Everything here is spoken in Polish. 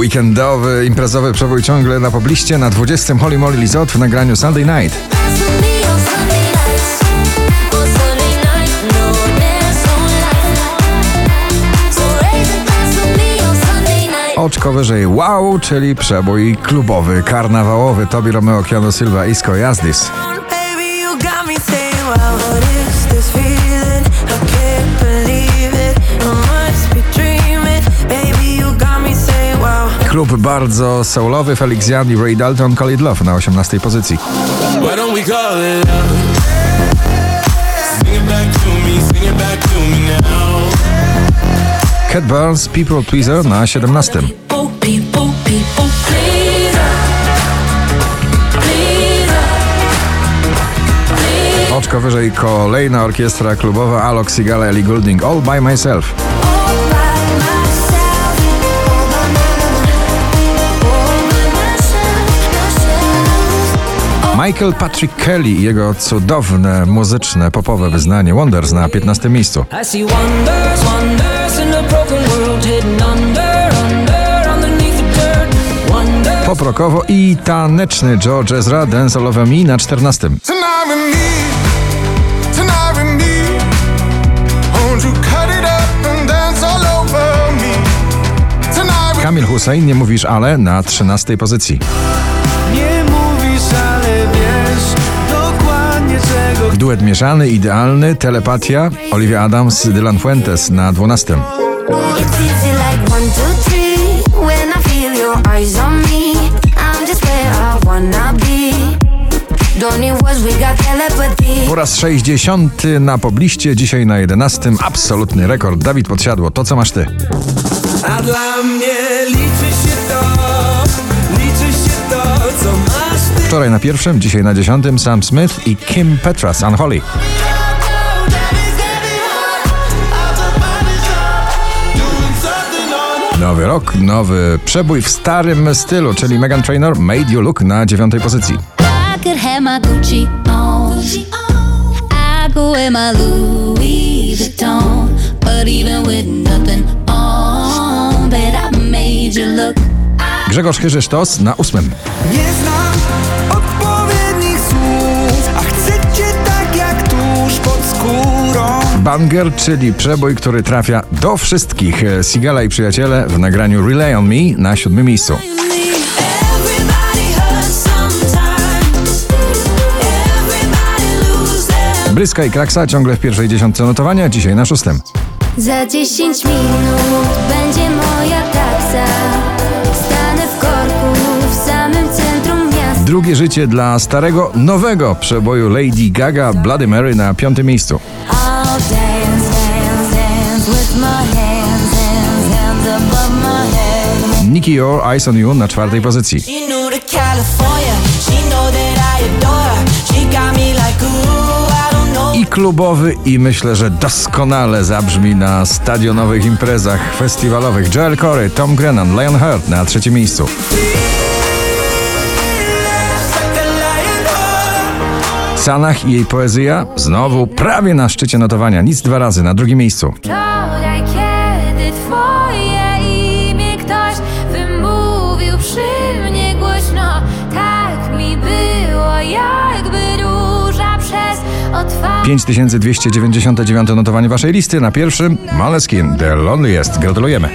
Weekendowy, imprezowy przebój ciągle na pobliście. Na 20 Holy Moly Lizot w nagraniu Sunday Night. Oczko wyżej wow, czyli przebój klubowy, karnawałowy. Tobi Romeo, Keanu Silva, Isco Jazdis. Baby, Klub bardzo soulowy, Felix Jan i Ray Dalton, Call It Love na 18 pozycji. Cat Burns, People Pleaser na 17. Oh, people, people, please. Please. Oczko wyżej kolejna orkiestra klubowa Alok Sigala, Ellie Goulding. All by myself. Michael Patrick Kelly i jego cudowne, muzyczne, popowe wyznanie Wonders na 15 miejscu. I. Poprokowo i taneczny George Ezra, Dance All Over Me na 14. Tonight with me, tonight with me. Won't you cut it up and dance all over me? Tonight with Kamil Hussein, nie mówisz ale na 13 pozycji. Duet mieszany, idealny, telepatia, Olivia Adams, Dylan Fuentes na 12. It's easy like one, two, three. When I feel your eyes on me, I'm just where I wanna be. Don't need words, we got telepathy. Po raz 60 na pobliście, dzisiaj na 11. Absolutny rekord. Dawid Podsiadło, to co masz ty? A dla mnie Wczoraj na pierwszym, dzisiaj na dziesiątym Sam Smith i Kim Petras, Unholy. Nowy rok, nowy przebój w starym stylu, czyli Megan Trainor Made You Look na dziewiątej pozycji. But even with nothing on, bet I made you look. Grzegorz Chyżysztos na ósmym. Nie znam odpowiednich słów, a chcę cię tak jak tuż pod skórą. Banger, czyli przebój, który trafia do wszystkich. Sigala i przyjaciele w nagraniu Relay on Me na siódmym miejscu. Bryska i Kraksa ciągle w pierwszej dziesiątce notowania, dzisiaj na szóstym. Za 10 minut będzie moja taksa. Drugie życie dla starego, nowego przeboju Lady Gaga Bloody Mary na piątym miejscu. Nicky Your Eyes on You na czwartej pozycji. I klubowy, i myślę, że doskonale zabrzmi na stadionowych imprezach festiwalowych. Joel Corey, Tom Grennan, Lionheart na trzecim miejscu. Sanach i jej poezja znowu prawie na szczycie notowania. Nic dwa razy na drugim miejscu. Wczoraj, kiedy twoje imię ktoś wymówił przy mnie głośno, tak mi było, jakby róża przez otwarte 5299 notowanie waszej listy. Na pierwszym Maleskin, The Loneliest. Gratulujemy.